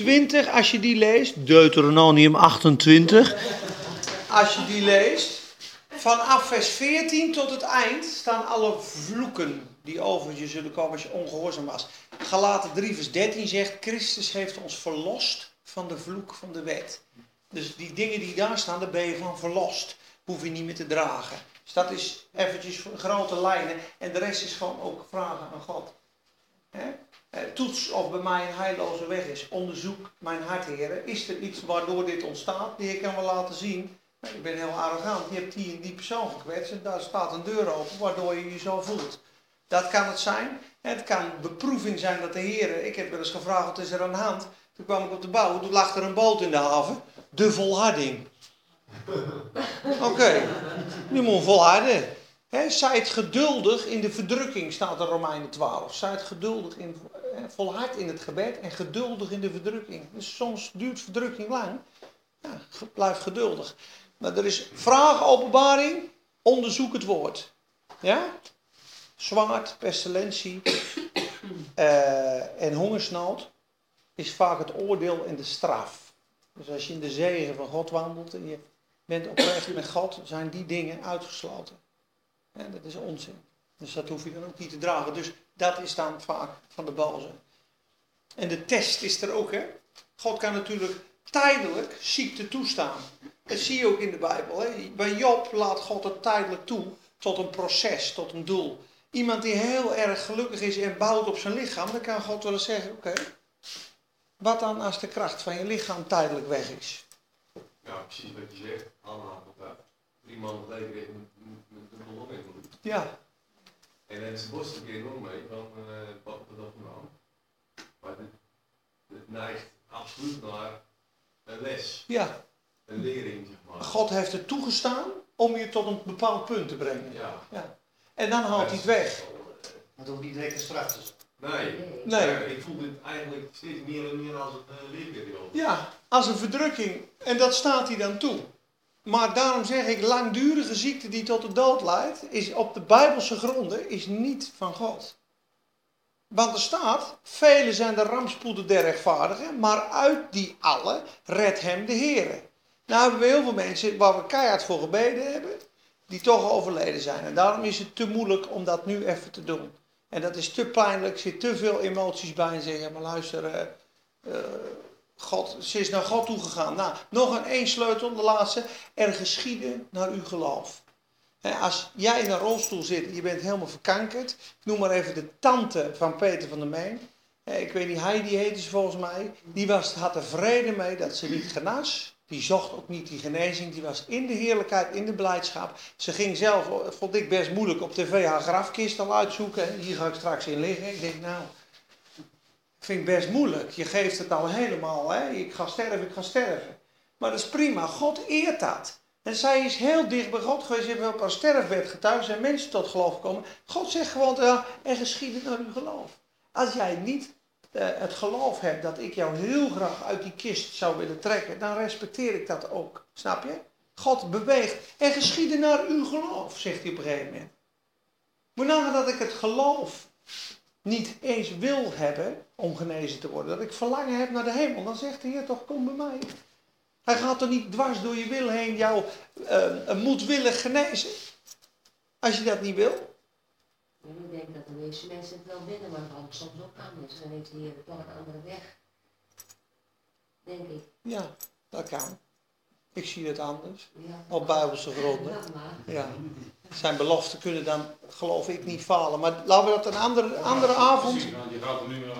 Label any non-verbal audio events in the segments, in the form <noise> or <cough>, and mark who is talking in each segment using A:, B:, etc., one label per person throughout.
A: 20, als je die leest, Deuteronomium 28, als je die leest, vanaf vers 14 tot het eind staan alle vloeken die over je zullen komen als je ongehoorzaam was. Galaten 3 vers 13 zegt, Christus heeft ons verlost van de vloek van de wet. Dus die dingen die daar staan, daar ben je van verlost. Hoef je niet meer te dragen. Dus dat is eventjes grote lijnen. En de rest is gewoon ook vragen aan God. Eh, toets of bij mij een heilloze weg is. Onderzoek mijn hart, heren. Is er iets waardoor dit ontstaat, die ik kan wel laten zien? Nou, ik ben heel arrogant. Je hebt die en die persoon gekwetst en daar staat een deur open waardoor je je zo voelt. Dat kan het zijn. Het kan beproeving zijn dat de heren, ik heb wel eens gevraagd wat is er aan de hand. Toen kwam ik op de bouw, toen lag er een boot in de haven. De volharding. <laughs> Oké, okay. je moet volharden. He, zijt geduldig in de verdrukking, staat er Romeinen 12. Zijt geduldig in, volhard in het gebed en geduldig in de verdrukking. Dus soms duurt verdrukking lang. Ja, blijf geduldig. Maar er is vraag, openbaring, onderzoek het woord. Ja? Zwaard, pestilentie uh, en hongersnood is vaak het oordeel en de straf. Dus als je in de zegen van God wandelt en je bent oprecht met God, zijn die dingen uitgesloten. En dat is onzin. Dus dat hoef je dan ook niet te dragen. Dus dat is dan vaak van de boze. En de test is er ook, hè. God kan natuurlijk tijdelijk ziekte toestaan. Dat zie je ook in de Bijbel. Hè? Bij Job laat God het tijdelijk toe tot een proces, tot een doel. Iemand die heel erg gelukkig is en bouwt op zijn lichaam, dan kan God wel eens zeggen: Oké, wat dan als de kracht van je lichaam tijdelijk weg is?
B: Ja, precies wat je zegt. Allemaal dat. Drie maanden longinvloed.
A: Ja.
B: En dan is borst een keer nog mee van uh, wat dat nou. Maar het, het neigt absoluut naar een les.
A: Ja.
B: Een lering, zeg maar.
A: God heeft het toegestaan om je tot een bepaald punt te brengen.
B: Ja.
A: ja. En dan haalt hij het weg.
C: Dat hoeft niet direct een straf te zijn.
B: Nee.
A: Nee.
B: ik voel dit eigenlijk steeds meer en meer als een uh, leerperiode.
A: Ja, als een verdrukking. En dat staat hij dan toe. Maar daarom zeg ik, langdurige ziekte die tot de dood leidt, is op de bijbelse gronden, is niet van God. Want er staat, velen zijn de rampspoeden der rechtvaardigen, maar uit die alle redt hem de Heer. Nou hebben we heel veel mensen waar we keihard voor gebeden hebben, die toch overleden zijn. En daarom is het te moeilijk om dat nu even te doen. En dat is te pijnlijk, zit te veel emoties bij en zeggen, maar luister, uh, God, ze is naar God toegegaan. Nou, nog een één sleutel, de laatste. Er geschieden naar uw geloof. als jij in een rolstoel zit je bent helemaal verkankerd. Ik noem maar even de tante van Peter van der Meen. Ik weet niet, Heidi heette ze volgens mij. Die was, had er vrede mee dat ze niet genas. Die zocht ook niet die genezing. Die was in de heerlijkheid, in de blijdschap. Ze ging zelf, vond ik best moeilijk, op tv haar grafkist al uitzoeken. Hier ga ik straks in liggen. Ik denk, nou, vind ik best moeilijk. Je geeft het al helemaal, hè? ik ga sterven, ik ga sterven. Maar dat is prima, God eert dat. En zij is heel dicht bij God geweest, ze hebben op haar sterfbed getuigd, zijn mensen tot geloof gekomen. God zegt gewoon, en geschieden naar uw geloof. Als jij niet uh, het geloof hebt dat ik jou heel graag uit die kist zou willen trekken, dan respecteer ik dat ook. Snap je? God beweegt en geschieden naar uw geloof, zegt hij op een gegeven moment. Moet nagaan dat ik het geloof niet eens wil hebben om genezen te worden, dat ik verlangen heb naar de hemel, dan zegt de Heer toch, kom bij mij. Hij gaat er niet dwars door je wil heen jou uh, moedwillig genezen. Als je dat niet wil.
D: ik denk dat de meeste mensen het wel willen, maar het soms ook anders. Dan heeft de Heer toch een andere weg. Denk ik.
A: Ja, dat kan. Ik zie het anders.
D: Ja.
A: Op bijbelse gronden. Ja. Zijn beloften kunnen dan, geloof ik, niet falen. Maar laten we dat een andere, andere avond.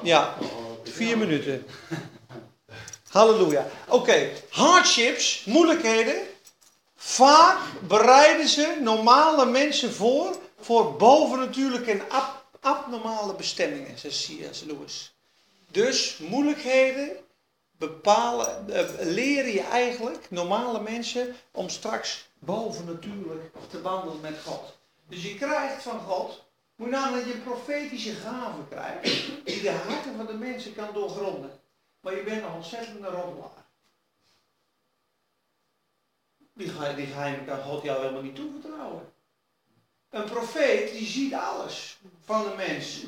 A: Ja, vier minuten. Halleluja. Oké, hardships, moeilijkheden. Vaak bereiden ze normale mensen voor voor bovennatuurlijke en ab abnormale bestemmingen, zegt C.S. Lewis. Dus moeilijkheden bepalen, uh, leren je eigenlijk, normale mensen, om straks bovennatuurlijk te wandelen met God. Dus je krijgt van God, moet dat je profetische gave krijgt, die de harten van de mensen kan doorgronden. Maar je bent een ontzettende roddelaar. Die, geheimen kan God jou helemaal niet toevertrouwen. Een profeet die ziet alles van de mens.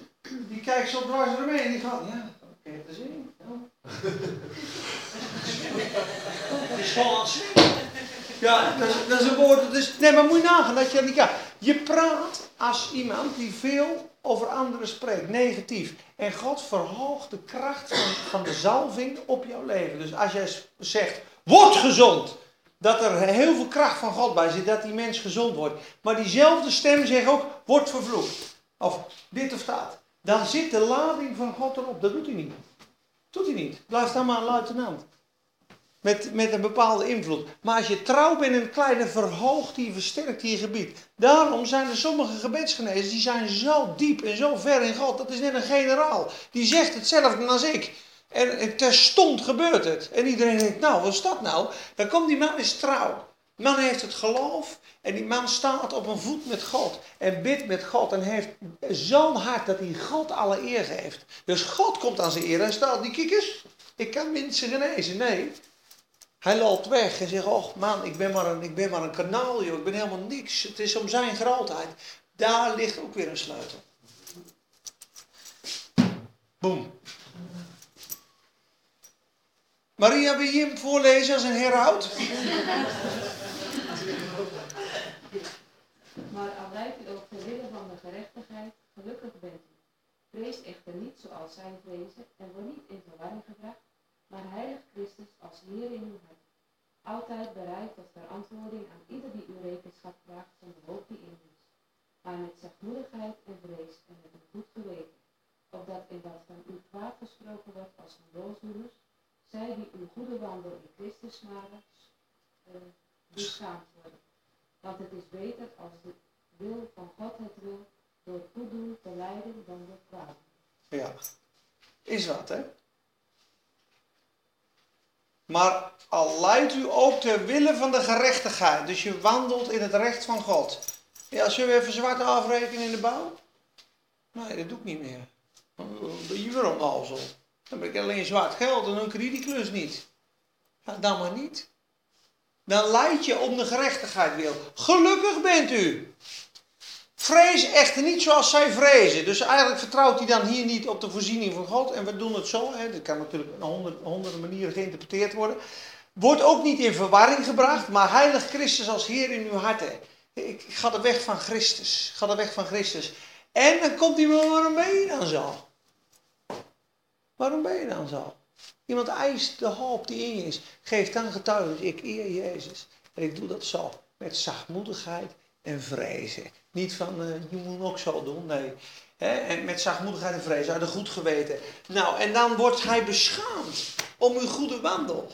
A: Die kijkt zo dwars ermee en die gaat, ja, dat kan je. Ja, dat is, dat is een woord. Dat is, nee, maar moet je nagaan dat je kan. Je praat als iemand die veel over anderen spreekt, negatief. En God verhoogt de kracht van, van de zalving op jouw leven. Dus als jij zegt, word gezond. Dat er heel veel kracht van God bij zit, dat die mens gezond wordt. Maar diezelfde stem zegt ook, word vervloekt. Of dit of dat. Dan zit de lading van God erop. Dat doet hij niet. Doet hij niet. Blijft dan maar een luitenant. Met, met een bepaalde invloed. Maar als je trouw bent in een kleine, verhoogt die, versterkt die gebied. Daarom zijn er sommige gebedsgenezers, die zijn zo diep en zo ver in God. Dat is net een generaal. Die zegt hetzelfde als ik. En, en terstond gebeurt het. En iedereen denkt, nou, wat is dat nou? Dan komt die man is trouw. Man heeft het geloof. En die man staat op een voet met God. En bidt met God. En heeft zo'n hart dat hij God alle eer geeft. Dus God komt aan zijn eer. En staat die kikkers. Ik kan mensen genezen. Nee. Hij loopt weg en zegt, oh man, ik ben, maar een, ik ben maar een kanaal, joh. ik ben helemaal niks. Het is om zijn grootheid. Daar ligt ook weer een sleutel. Boom. Maria, wil je hem voorlezen als een heraut?
E: Maar al lijkt u ook ter wille van de gerechtigheid, gelukkig bent u. Vrees echter niet zoals zij vrezen en word niet in verwarring gebracht, maar heilig Christus als Heer in uw hart. Altijd bereid tot verantwoording aan ieder die u rekenschap vraagt van de hoop die in u is. Maar met zachtmoedigheid en vrees en met een goed geweten, opdat in wat van u kwaad gesproken wordt als van boosdoeners, zij die uw goede wandel in Christus smaden, uh, beschaamd worden. Want het is beter als de wil van God het wil, door het goed doen te lijden dan door kwaad.
A: Ja, is wat hè? Maar al leidt u ook ter wille van de gerechtigheid. Dus je wandelt in het recht van God. Ja, zullen we even zwart afrekenen in de bouw? Nee, dat doe ik niet meer. Ben je weer onnozel? Dan ben ik alleen zwart geld en dan krijg je die klus niet. Dan maar niet. Dan leid je om de gerechtigheid wil. Gelukkig bent u. Vrees echter niet zoals zij vrezen. Dus eigenlijk vertrouwt hij dan hier niet op de voorziening van God. En we doen het zo. Hè. Dat kan natuurlijk op honderd, honderden manieren geïnterpreteerd worden. Wordt ook niet in verwarring gebracht. Maar heilig Christus als Heer in uw harten. Ik ga de weg van Christus. Ik ga de weg van Christus. En dan komt wel, waarom ben je dan zo? Waarom ben je dan zo? Iemand eist de hoop die in je is. Geef dan getuigenis. Ik eer Jezus. En ik doe dat zo. Met zachtmoedigheid en vrezen. Niet van, uh, je moet ook zo doen, nee. en met zachtmoedigheid en vrezen, uit een goed geweten. Nou, en dan wordt hij beschaamd om uw goede wandel.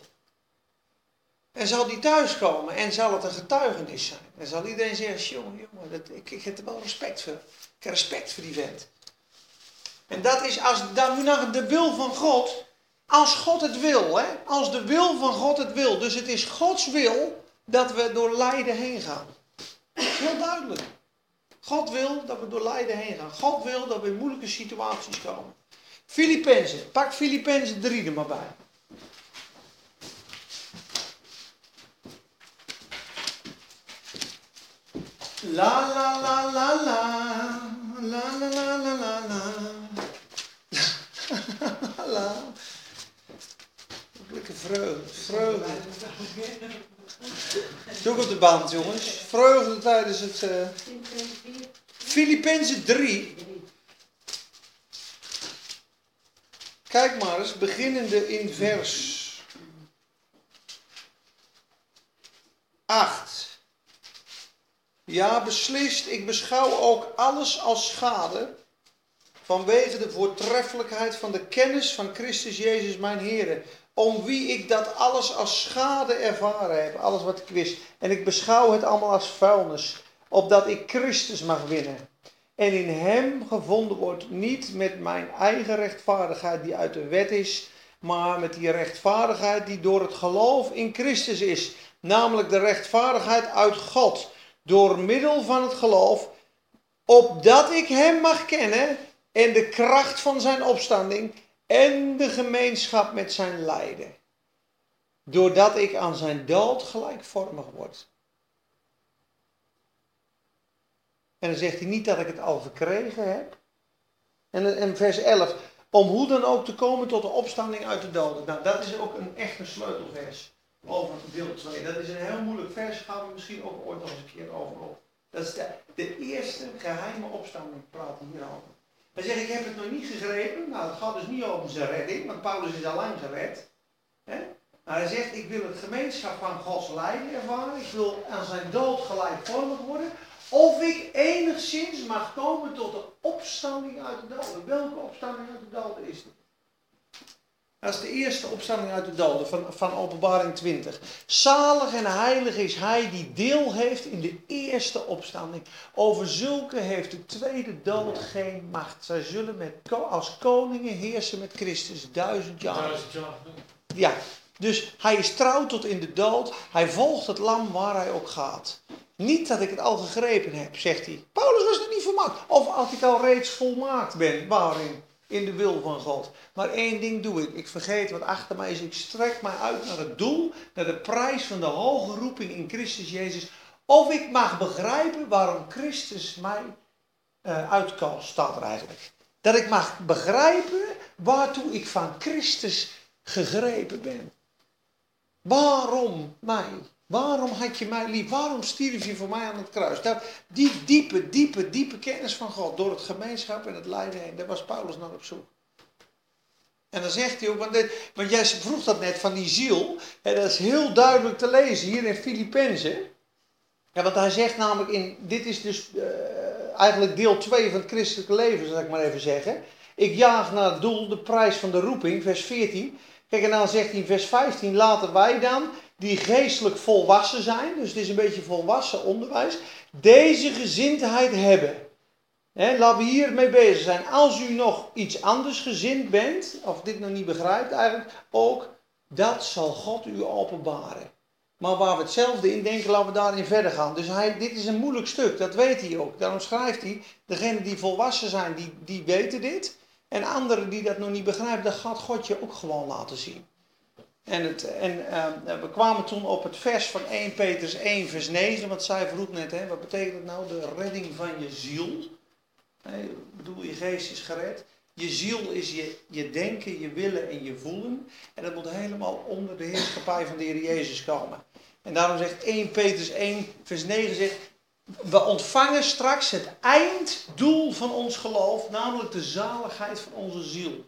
A: En zal die thuiskomen en zal het een getuigenis zijn. En zal iedereen zeggen, jongen, jongen, dat, ik, ik heb er wel respect voor. Ik heb respect voor die vent. En dat is als, dan de wil van God. Als God het wil, hè? Als de wil van God het wil. Dus het is Gods wil dat we door lijden heen gaan. Heel duidelijk. God wil dat we door lijden heen gaan. God wil dat we in moeilijke situaties komen. Filippenzen. Pak Filippenzen 3 er maar bij. La la la la la. La la la la la la. <laughs> la. Lekker vreugde. Vreugde. Zoek op de band, jongens. Vreugde tijdens het. Uh... Filippenzen 3. Kijk maar eens, beginnende in vers 8. Ja, beslist, ik beschouw ook alles als schade vanwege de voortreffelijkheid van de kennis van Christus Jezus mijn Heer, om wie ik dat alles als schade ervaren heb, alles wat ik wist. En ik beschouw het allemaal als vuilnis, opdat ik Christus mag winnen. En in Hem gevonden wordt, niet met mijn eigen rechtvaardigheid die uit de wet is, maar met die rechtvaardigheid die door het geloof in Christus is. Namelijk de rechtvaardigheid uit God, door middel van het geloof, opdat ik Hem mag kennen en de kracht van Zijn opstanding en de gemeenschap met zijn lijden. Doordat ik aan zijn dood gelijkvormig word. En dan zegt hij niet dat ik het al verkregen heb. En in vers 11, Om hoe dan ook te komen tot de opstanding uit de doden. Nou, dat is ook een echte sleutelvers over deel 2. Dat is een heel moeilijk vers, gaan we misschien ook ooit nog eens een keer over op. Dat is de, de eerste geheime opstanding, praat hierover. Hij zegt, ik heb het nog niet gegrepen. Nou, het gaat dus niet over zijn redding, want Paulus is al lang gered. Maar hij zegt, ik wil het gemeenschap van Gods lijden ervaren. Ik wil aan zijn dood gelijkvormig worden. Of ik enigszins mag komen tot de opstanding uit de doden. Welke opstanding uit de doden is dit? Dat is de eerste opstanding uit de doden van, van Openbaring 20. Zalig en heilig is hij die deel heeft in de eerste opstanding. Over zulke heeft de tweede dood geen macht. Zij zullen met, als koningen heersen met Christus duizend jaar.
F: Duizend jaar.
A: Ja, dus hij is trouw tot in de dood. Hij volgt het lam waar hij ook gaat. Niet dat ik het al gegrepen heb, zegt hij. Paulus was nog niet volmaakt. Of als ik al reeds volmaakt ben. Waarin? In de wil van God. Maar één ding doe ik. Ik vergeet wat achter mij is. Ik strek mij uit naar het doel. Naar de prijs van de hoge roeping in Christus Jezus. Of ik mag begrijpen waarom Christus mij uh, uitkost, staat er eigenlijk. Dat ik mag begrijpen waartoe ik van Christus gegrepen ben. Waarom mij? Waarom had je mij lief? Waarom stierf je voor mij aan het kruis? Dat, die diepe, diepe, diepe kennis van God door het gemeenschap en het lijden heen, daar was Paulus naar op zoek. En dan zegt hij ook, want, dit, want jij vroeg dat net van die ziel, en dat is heel duidelijk te lezen hier in Filippenzen. Ja, want hij zegt namelijk in, dit is dus uh, eigenlijk deel 2 van het christelijke leven, zal ik maar even zeggen. Ik jaag naar het doel, de prijs van de roeping, vers 14. Kijk, en dan zegt hij in vers 15, laten wij dan, die geestelijk volwassen zijn, dus het is een beetje volwassen onderwijs, deze gezindheid hebben. He, laten we hiermee bezig zijn. Als u nog iets anders gezind bent, of dit nog niet begrijpt eigenlijk, ook dat zal God u openbaren. Maar waar we hetzelfde in denken, laten we daarin verder gaan. Dus hij, dit is een moeilijk stuk, dat weet hij ook. Daarom schrijft hij, degenen die volwassen zijn, die, die weten dit. En anderen die dat nog niet begrijpen, dat gaat God je ook gewoon laten zien. En, het, en uh, we kwamen toen op het vers van 1 Petrus 1 vers 9, wat zij vroeg net, hè, wat betekent het nou, de redding van je ziel? Ik bedoel, je geest is gered. Je ziel is je, je denken, je willen en je voelen. En dat moet helemaal onder de heerschappij van de Heer Jezus komen. En daarom zegt 1 Petrus 1 vers 9, zegt, we ontvangen straks het einddoel van ons geloof, namelijk de zaligheid van onze ziel.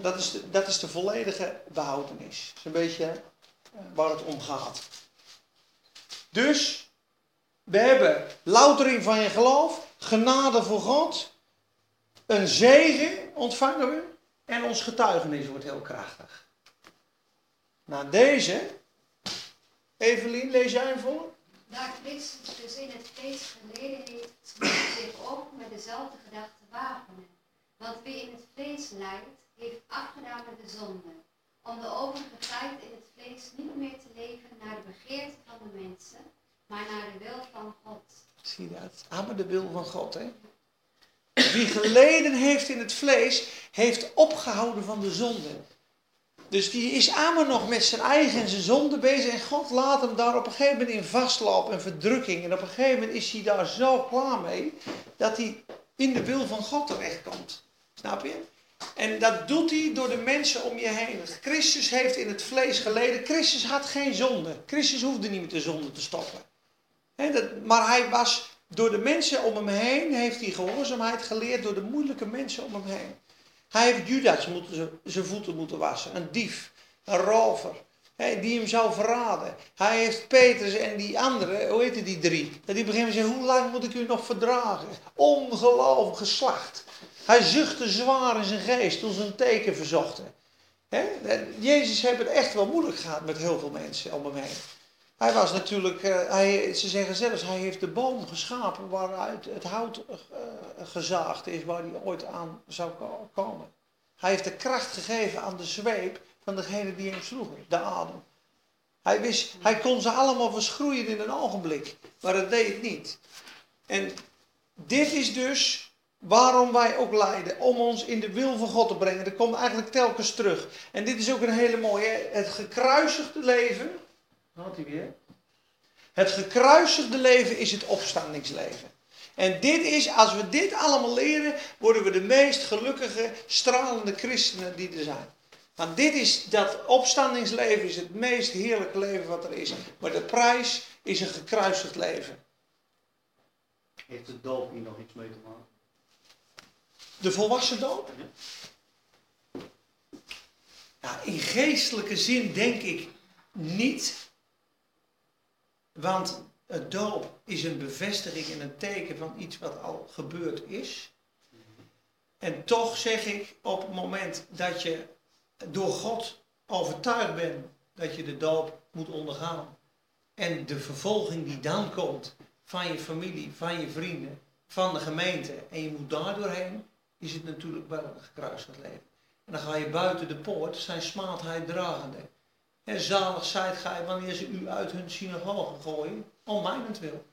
A: Dat is de, dat is de volledige behoudenis. Dat is een beetje eh, waar het om gaat. Dus, we hebben loutering van je geloof, genade voor God, een zegen ontvangen we en ons getuigenis wordt heel krachtig. Na deze, Evelien, lees jij hem voor?
G: Daar Christus dus in het vlees geleden heeft, zich ook met dezelfde gedachte wapenen. Want wie in het vlees lijdt, heeft afgedaan met de zonde. Om de overige tijd in het vlees niet meer te leven naar de begeerte van de mensen, maar naar de wil van God.
A: Zie je dat? Allemaal de wil van God, hè? Wie geleden heeft in het vlees, heeft opgehouden van de zonde. Dus die is allemaal nog met zijn eigen en zijn zonde bezig. En God laat hem daar op een gegeven moment in vastlopen en verdrukking. En op een gegeven moment is hij daar zo klaar mee dat hij in de wil van God terechtkomt. Snap je? En dat doet hij door de mensen om je heen. Christus heeft in het vlees geleden. Christus had geen zonde. Christus hoefde niet met de zonde te stoppen. dat, maar hij was door de mensen om hem heen, heeft hij gehoorzaamheid geleerd door de moeilijke mensen om hem heen. Hij heeft Judas moeten, zijn voeten moeten wassen. Een dief, een rover, die hem zou verraden. Hij heeft Petrus en die andere, hoe heette die drie? Dat die beginnen zeggen, hoe lang moet ik u nog verdragen? Ongelooflijk geslacht. Hij zuchtte zwaar in zijn geest toen ze een teken verzochten. Jezus heeft het echt wel moeilijk gehad met heel veel mensen om hem heen. Hij was natuurlijk, uh, hij, ze zeggen zelfs, hij heeft de boom geschapen waaruit het hout uh, gezaagd is, waar hij ooit aan zou komen. Hij heeft de kracht gegeven aan de zweep van degene die hem sloegen, de adem. Hij, wist, hij kon ze allemaal verschroeien in een ogenblik, maar dat deed het niet. En dit is dus waarom wij ook lijden, om ons in de wil van God te brengen. Dat komt eigenlijk telkens terug. En dit is ook een hele mooie, het gekruisigde leven had hij weer. Het gekruisigde leven is het opstandingsleven. En dit is, als we dit allemaal leren, worden we de meest gelukkige, stralende christenen die er zijn. Want dit is, dat opstandingsleven is het meest heerlijke leven wat er is. Maar de prijs is een gekruisigd leven.
C: Heeft de doop hier nog iets mee te maken?
A: De volwassen doop? In geestelijke zin denk ik niet. Want het doop is een bevestiging en een teken van iets wat al gebeurd is. En toch zeg ik, op het moment dat je door God overtuigd bent dat je de doop moet ondergaan. En de vervolging die dan komt van je familie, van je vrienden, van de gemeente. En je moet daar doorheen, is het natuurlijk wel een gekruisigd leven. En dan ga je buiten de poort zijn smaadheid dragende. En zalig zijt gij wanneer ze u uit hun synagoge gooien, om mijnentwil.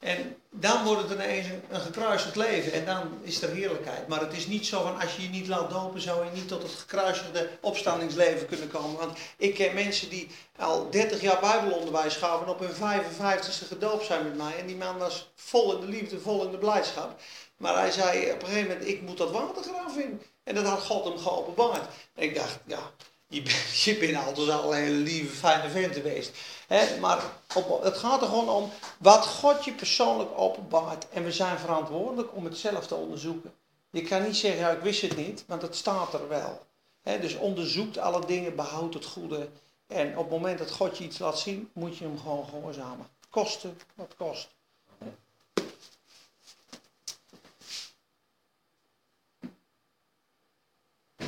A: En dan wordt het ineens een, een gekruisigd leven en dan is er heerlijkheid. Maar het is niet zo van als je je niet laat dopen, zou je niet tot het gekruisigde opstandingsleven kunnen komen. Want ik ken mensen die al 30 jaar bijbelonderwijs gaven en op hun 55ste gedoopt zijn met mij. En die man was vol in de liefde, vol in de blijdschap. Maar hij zei op een gegeven moment, ik moet dat watergraf in. En dat had God hem geopenbaard. En ik dacht, ja, je <laughs> bent, je bent altijd al een hele lieve, fijne vent geweest. Hè? Maar op, het gaat er gewoon om wat God je persoonlijk openbaart. En we zijn verantwoordelijk om het zelf te onderzoeken. Je kan niet zeggen, ja, ik wist het niet, want het staat er wel. Hè? Dus onderzoekt alle dingen, behoud het goede. En op het moment dat God je iets laat zien, moet je hem gewoon gehoorzamen. Kosten wat kost.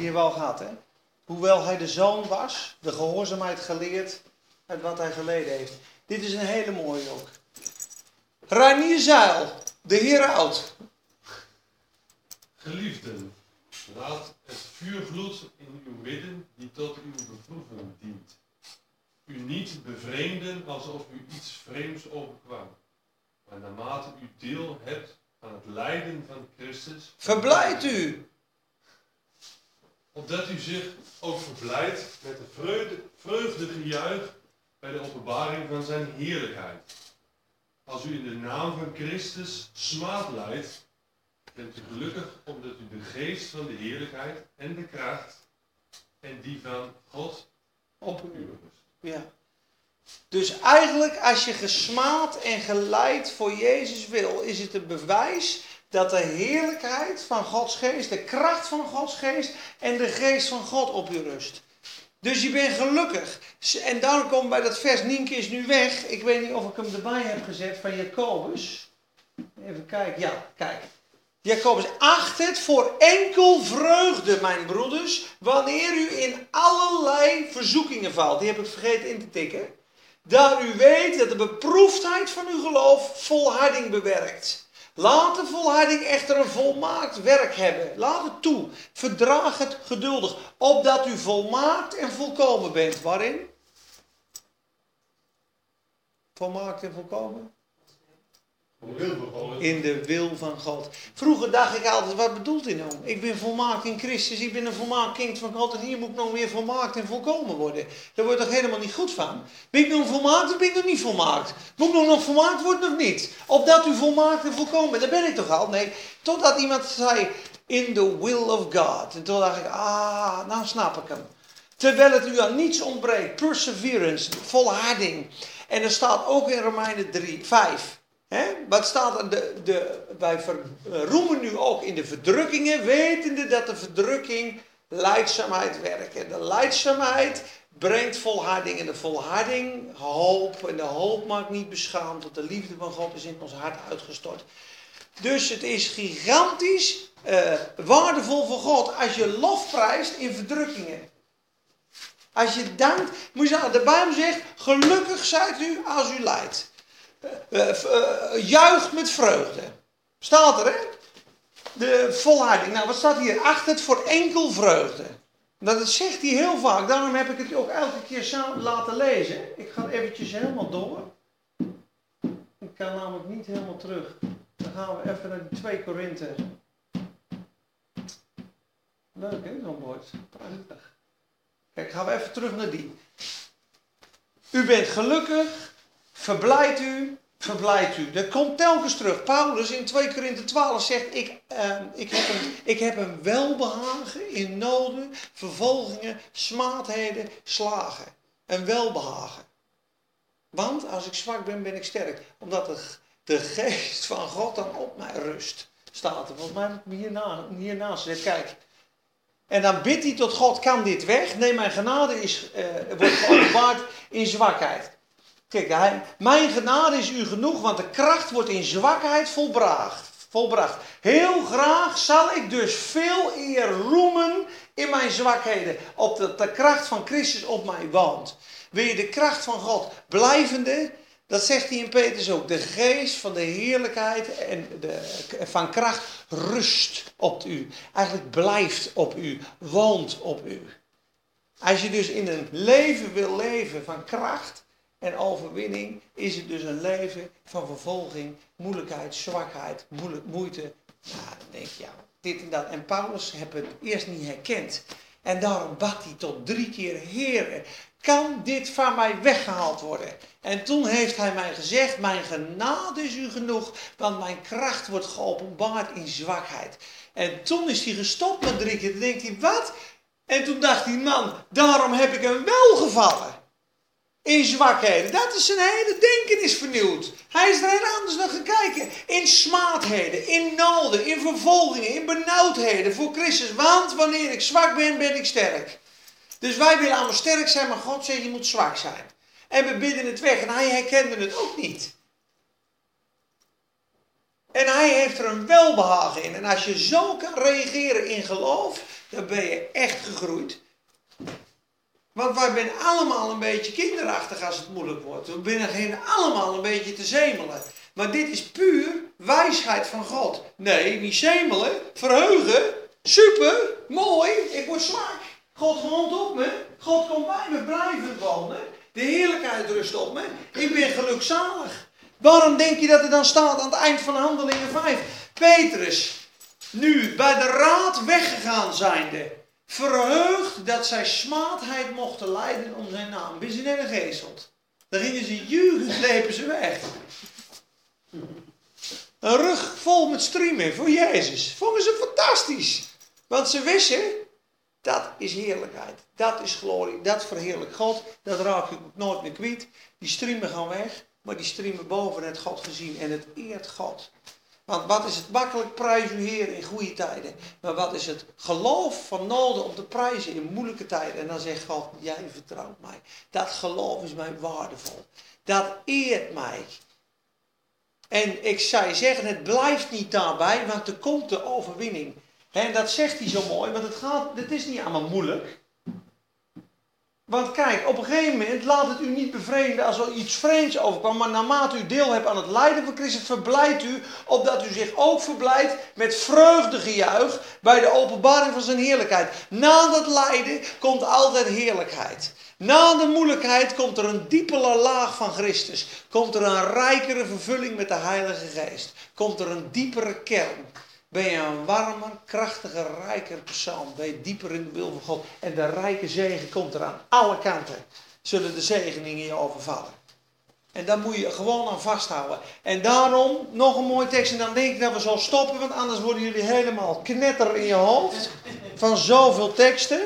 A: Hier wel gaat, hè? Hoewel hij de zoon was, de gehoorzaamheid geleerd uit wat hij geleden heeft. Dit is een hele mooie ook. Reinier Zeil, de Heer oud.
B: Geliefden, laat het vuurgloed in uw midden die tot uw beproeving dient. U niet bevreemden alsof u iets vreemds overkwam. Maar naarmate u deel hebt aan het lijden van Christus.
A: Verblijd u.
B: Opdat u zich ook verblijdt met de vreugde, vreugdegejuich bij de openbaring van zijn heerlijkheid. Als u in de naam van Christus smaad leidt, bent u gelukkig omdat u de geest van de heerlijkheid en de kracht en die van God op u rust.
A: Ja. Dus eigenlijk, als je gesmaad en geleid voor Jezus wil, is het een bewijs dat de heerlijkheid van Gods geest, de kracht van Gods geest en de geest van God op u rust. Dus je bent gelukkig. En daarom komt bij dat vers, Nienke is nu weg. Ik weet niet of ik hem erbij heb gezet van Jacobus. Even kijken, ja, kijk. Jacobus, acht het voor enkel vreugde, mijn broeders, wanneer u in allerlei verzoekingen valt. Die heb ik vergeten in te tikken. Daar u weet dat de beproefdheid van uw geloof volharding bewerkt. Laat de volharding echter een volmaakt werk hebben. Laat het toe. Verdraag het geduldig. Opdat u volmaakt en volkomen bent. Waarin? Volmaakt en volkomen? In de wil van God. Vroeger dacht ik altijd, wat bedoelt hij nou? Ik ben volmaakt in Christus, ik ben een volmaakt kind van God en hier moet ik nog meer volmaakt en volkomen worden. Daar word ik toch helemaal niet goed van? Ben ik nog volmaakt of ben ik nog niet volmaakt? Moet ik nog, nog volmaakt worden of niet? Opdat u volmaakt en volkomen daar ben ik toch al? Nee, totdat iemand zei, in the will of God. En toen dacht ik, ah, nou snap ik hem. Terwijl het u aan niets ontbreekt, perseverance, volharding. En er staat ook in Romeinen 3, 5. Wat staat er? De, de, wij roemen nu ook in de verdrukkingen, wetende dat de verdrukking leidzaamheid werkt. En de leidzaamheid brengt volharding. En de volharding hoop. En de hoop maakt niet beschaamd, want de liefde van God is in ons hart uitgestort. Dus het is gigantisch uh, waardevol voor God als je lof prijst in verdrukkingen. Als je dankt, moet je de Bijbel zegt, gelukkig zijt u als u lijdt. Uh, uh, juicht met vreugde. Staat er, hè? De volharding. Nou, wat staat hier? Acht het voor enkel vreugde. Dat zegt hij heel vaak. Daarom heb ik het ook elke keer samen laten lezen. Ik ga eventjes helemaal door. Ik kan namelijk niet helemaal terug. Dan gaan we even naar die 2 Korinthe. Leuk, hè, zo'n woord. Prachtig. Kijk, gaan we even terug naar die. U bent gelukkig, verblijd u, verblijdt u. Dat komt telkens terug. Paulus in 2 Korinthe 12 zegt, ik, eh, ik, heb een, ik heb een welbehagen in noden, vervolgingen, smaadheden, slagen. Een welbehagen. Want als ik zwak ben, ben ik sterk. Omdat de, de geest van God dan op mij rust. Staat er. Volgens mij me hierna, hiernaast. Kijk. En dan bidt hij tot God, kan dit weg? Nee, mijn genade is, eh, wordt geopenbaard in zwakheid. Kijk, hij, mijn genade is u genoeg, want de kracht wordt in zwakheid volbracht. volbracht. Heel graag zal ik dus veel eer roemen in mijn zwakheden. Op de, kracht van Christus op mij woont. Wil je de kracht van God blijvende? Dat zegt hij in Petrus ook. De geest van de heerlijkheid en de, van kracht rust op u. Eigenlijk blijft op u, woont op u. Als je dus in een leven wil leven van kracht en overwinning, is het dus een leven van vervolging, moeilijkheid, zwakheid, moeilijk, moeite. Nou, dan denk je, ja, dit en dat. En Paulus heeft het eerst niet herkend. En daarom bad hij tot drie keer, Heer, kan dit van mij weggehaald worden? En toen heeft hij mij gezegd, mijn genade is u genoeg, want mijn kracht wordt geopenbaard in zwakheid. En toen is hij gestopt met drie keer. Toen denkt hij, wat? En toen dacht hij, man, daarom heb ik hem wel gevallen. In zwakheden. Dat is zijn hele denken is vernieuwd. Hij is er heel anders naar gaan kijken. In smaadheden, in noden, in vervolgingen, in benauwdheden voor Christus. Want wanneer ik zwak ben, ben ik sterk. Dus wij willen allemaal sterk zijn, maar God zegt je moet zwak zijn. En we bidden het weg en hij herkende het ook niet. En hij heeft er een welbehagen in. En als je zo kan reageren in geloof, dan ben je echt gegroeid. Want wij zijn allemaal een beetje kinderachtig als het moeilijk wordt. We beginnen allemaal een beetje te zemelen. Maar dit is puur wijsheid van God. Nee, niet zemelen, verheugen. Super, mooi, ik word zwak. God woont op me. God komt bij me blijven wonen. De heerlijkheid rust op me. Ik ben gelukzalig. Waarom denk je dat er dan staat aan het eind van Handelingen 5? Petrus, nu bij de raad weggegaan zijnde, verheugd dat zij smaadheid mochten lijden om zijn naam. Net een geesteld. Dan gingen ze jugen, slepen ze weg. Een rug vol met streamen voor Jezus. Vonden ze fantastisch. Want ze wisten, dat is heerlijkheid. Dat is glorie. Dat verheerlijkt God. Dat raak ik nooit meer kwijt. Die streamen gaan weg. Maar die streamen boven het God gezien. En het eert God. Want wat is het makkelijk prijs u Heer in goede tijden. Maar wat is het geloof van nodig om te prijzen in moeilijke tijden. En dan zegt God, jij vertrouwt mij. Dat geloof is mij waardevol. Dat eert mij. En ik zou zeggen, het blijft niet daarbij, want er komt de overwinning. En dat zegt hij zo mooi, want het, gaat, het is niet allemaal moeilijk. Want kijk, op een gegeven moment laat het u niet bevreemden als er iets vreemds overkwam. Maar naarmate u deel hebt aan het lijden van Christus, verblijdt u, opdat u zich ook verblijdt met vreugdegejuich bij de openbaring van zijn heerlijkheid. Na dat lijden komt altijd heerlijkheid. Na de moeilijkheid komt er een diepere laag van Christus. Komt er een rijkere vervulling met de Heilige Geest. Komt er een diepere kern ben je een warmer, krachtiger, rijker persoon. Ben je dieper in de wil van God. En de rijke zegen komt er aan alle kanten. Zullen de zegeningen je overvallen. En daar moet je gewoon aan vasthouden. En daarom nog een mooie tekst. En dan denk ik dat we zo stoppen. Want anders worden jullie helemaal knetter in je hoofd. Van zoveel teksten.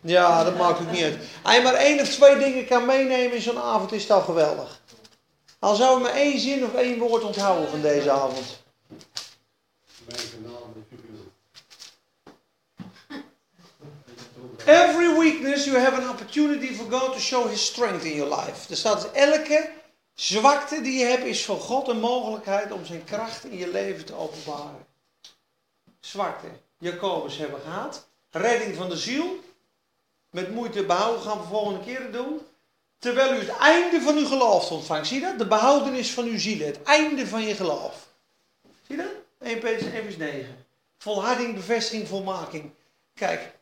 A: Ja, dat maakt ook niet uit. Als je maar één of twee dingen kan meenemen in zo'n avond is dat geweldig. Al zou je maar één zin of één woord onthouden van deze avond. Every weakness you have an opportunity for God to show His strength in your life. Dus elke zwakte die je hebt is voor God een mogelijkheid om zijn kracht in je leven te openbaren. Zwakte. Jacobus hebben gehad. Redding van de ziel. Met moeite behouden gaan we volgende keer doen. Terwijl u het einde van uw geloof ontvangt. Zie je dat? De behoudenis van uw ziel. Het einde van je geloof. Zie je dat? 1 Petrus 1 vers 9. Volharding, bevestiging, volmaking. Kijk,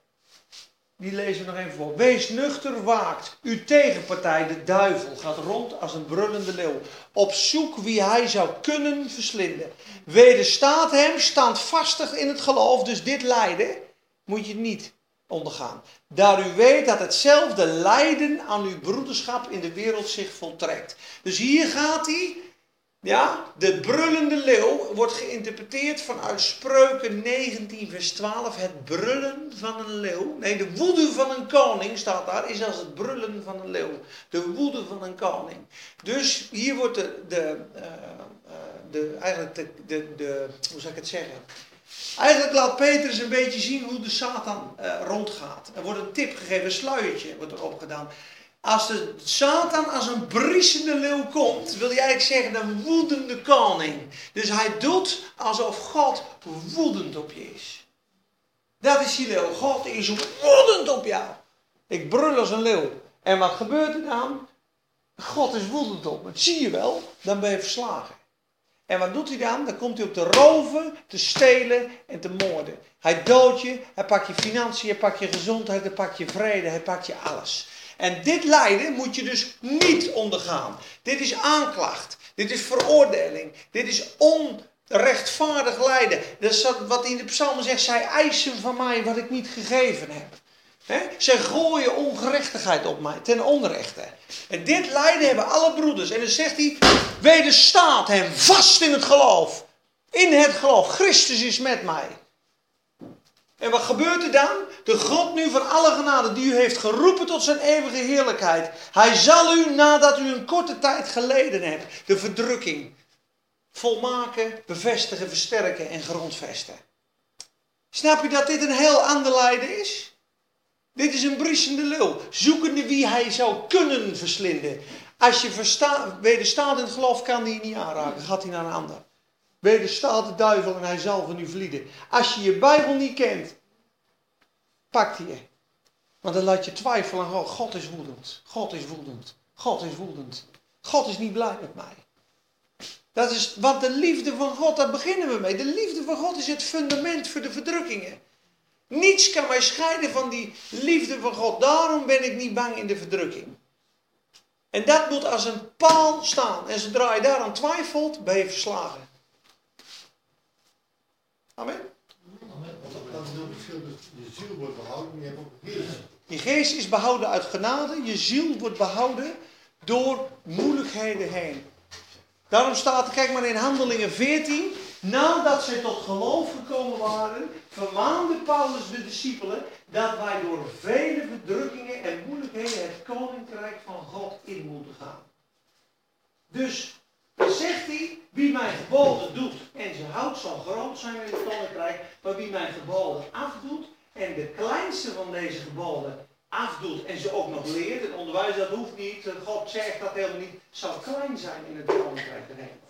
A: die lezen we nog even voor. Wees nuchter, waakt. Uw tegenpartij, de duivel, gaat rond als een brullende leeuw. Op zoek wie hij zou kunnen verslinden. Wederstaat hem, standvastig in het geloof. Dus dit lijden moet je niet ondergaan. Daar u weet dat hetzelfde lijden aan uw broederschap in de wereld zich voltrekt. Dus hier gaat hij. Ja, de brullende leeuw wordt geïnterpreteerd vanuit Spreuken 19, vers 12. Het brullen van een leeuw. Nee, de woede van een koning staat daar, is als het brullen van een leeuw. De woede van een koning. Dus hier wordt de, de, uh, de, eigenlijk de, de, de, hoe zou ik het zeggen? Eigenlijk laat Petrus een beetje zien hoe de Satan uh, rondgaat. Er wordt een tip gegeven, een sluiertje wordt erop gedaan. Als de Satan als een briesende leeuw komt, wil hij eigenlijk zeggen een woedende koning. Dus hij doet alsof God woedend op je is. Dat is die leeuw. God is woedend op jou. Ik brul als een leeuw. En wat gebeurt er dan? God is woedend op me. Zie je wel? Dan ben je verslagen. En wat doet hij dan? Dan komt hij op te roven, te stelen en te moorden. Hij doodt je, hij pakt je financiën, hij pakt je gezondheid, hij pakt je vrede, hij pakt je alles. En dit lijden moet je dus niet ondergaan. Dit is aanklacht, dit is veroordeling, dit is onrechtvaardig lijden. Dat is wat in de psalmen zegt, zij eisen van mij wat ik niet gegeven heb. He? Zij gooien ongerechtigheid op mij, ten onrechte. En dit lijden hebben alle broeders. En dan zegt hij, wederstaat hem vast in het geloof. In het geloof. Christus is met mij. En wat gebeurt er dan? De God nu van alle genade die u heeft geroepen tot zijn eeuwige heerlijkheid. Hij zal u nadat u een korte tijd geleden hebt, de verdrukking volmaken, bevestigen, versterken en grondvesten. Snap je dat dit een heel ander lijden is? Dit is een briesende leeuw, zoekende wie hij zou kunnen verslinden. Als je wederstaat in het geloof, kan je niet aanraken, gaat hij naar een ander. Wederstaat de duivel en hij zal van u vlieden. Als je je Bijbel niet kent, pakt hij je. Want dan laat je twijfelen God. God is woedend. God is woedend. God is woedend. God is niet blij met mij. Dat is, want de liefde van God, daar beginnen we mee. De liefde van God is het fundament voor de verdrukkingen. Niets kan mij scheiden van die liefde van God. Daarom ben ik niet bang in de verdrukking. En dat moet als een paal staan. En zodra je daaraan twijfelt, ben je verslagen. Amen.
F: Je ziel wordt behouden, je hebt ook geest.
A: Je geest is behouden uit genade. Je ziel wordt behouden door moeilijkheden heen. Daarom staat, kijk maar in Handelingen 14. Nadat zij tot geloof gekomen waren, vermaande Paulus de discipelen dat wij door vele verdrukkingen en moeilijkheden het koninkrijk van God in moeten gaan. Dus dan zegt hij, wie mijn geboden doet en ze houdt zal groot zijn in het koninkrijk, maar wie mijn geboden afdoet en de kleinste van deze geboden afdoet en ze ook nog leert en onderwijs, dat hoeft niet, God zegt dat helemaal niet, zal klein zijn in het koninkrijk der hemel.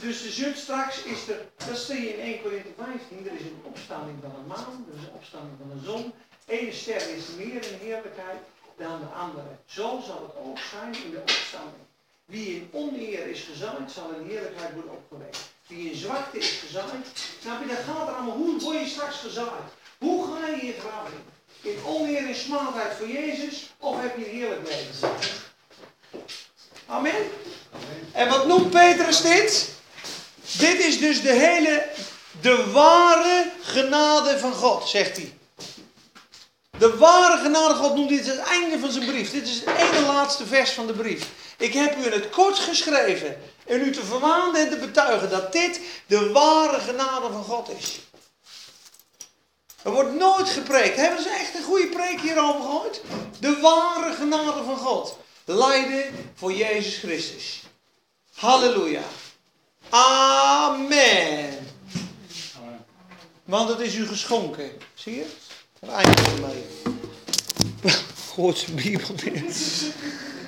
A: Dus de zult straks is er, dat zie je in 1 Korinthe 15, er is een opstanding van een maan, er is een opstanding van een zon. Eén ster is meer in heerlijkheid dan de andere. Zo zal het ook zijn in de opstanding. Wie in oneer is gezaaid, zal in heerlijkheid worden opgewekt. Wie in zwakte is gezaaid, snap je, dat gaat er allemaal. Hoe word je straks gezaaid? Hoe ga je je graf in? In oneer en smaadheid voor Jezus, of heb je heerlijk leven? Amen? Amen. En wat noemt Petrus dit? Dit is dus de hele, de ware genade van God, zegt hij. De ware genade van God noemt dit het einde van zijn brief. Dit is het ene laatste vers van de brief. Ik heb u in het kort geschreven en u te vermanen en te betuigen dat dit de ware genade van God is. Er wordt nooit gepreekt. Hebben ze echt een goede preek hierover gehoord? De ware genade van God. Lijden voor Jezus Christus. Halleluja. Amen. Want het is u geschonken. Zie je? Eindigen we mee. Zijn <laughs> Bijbel.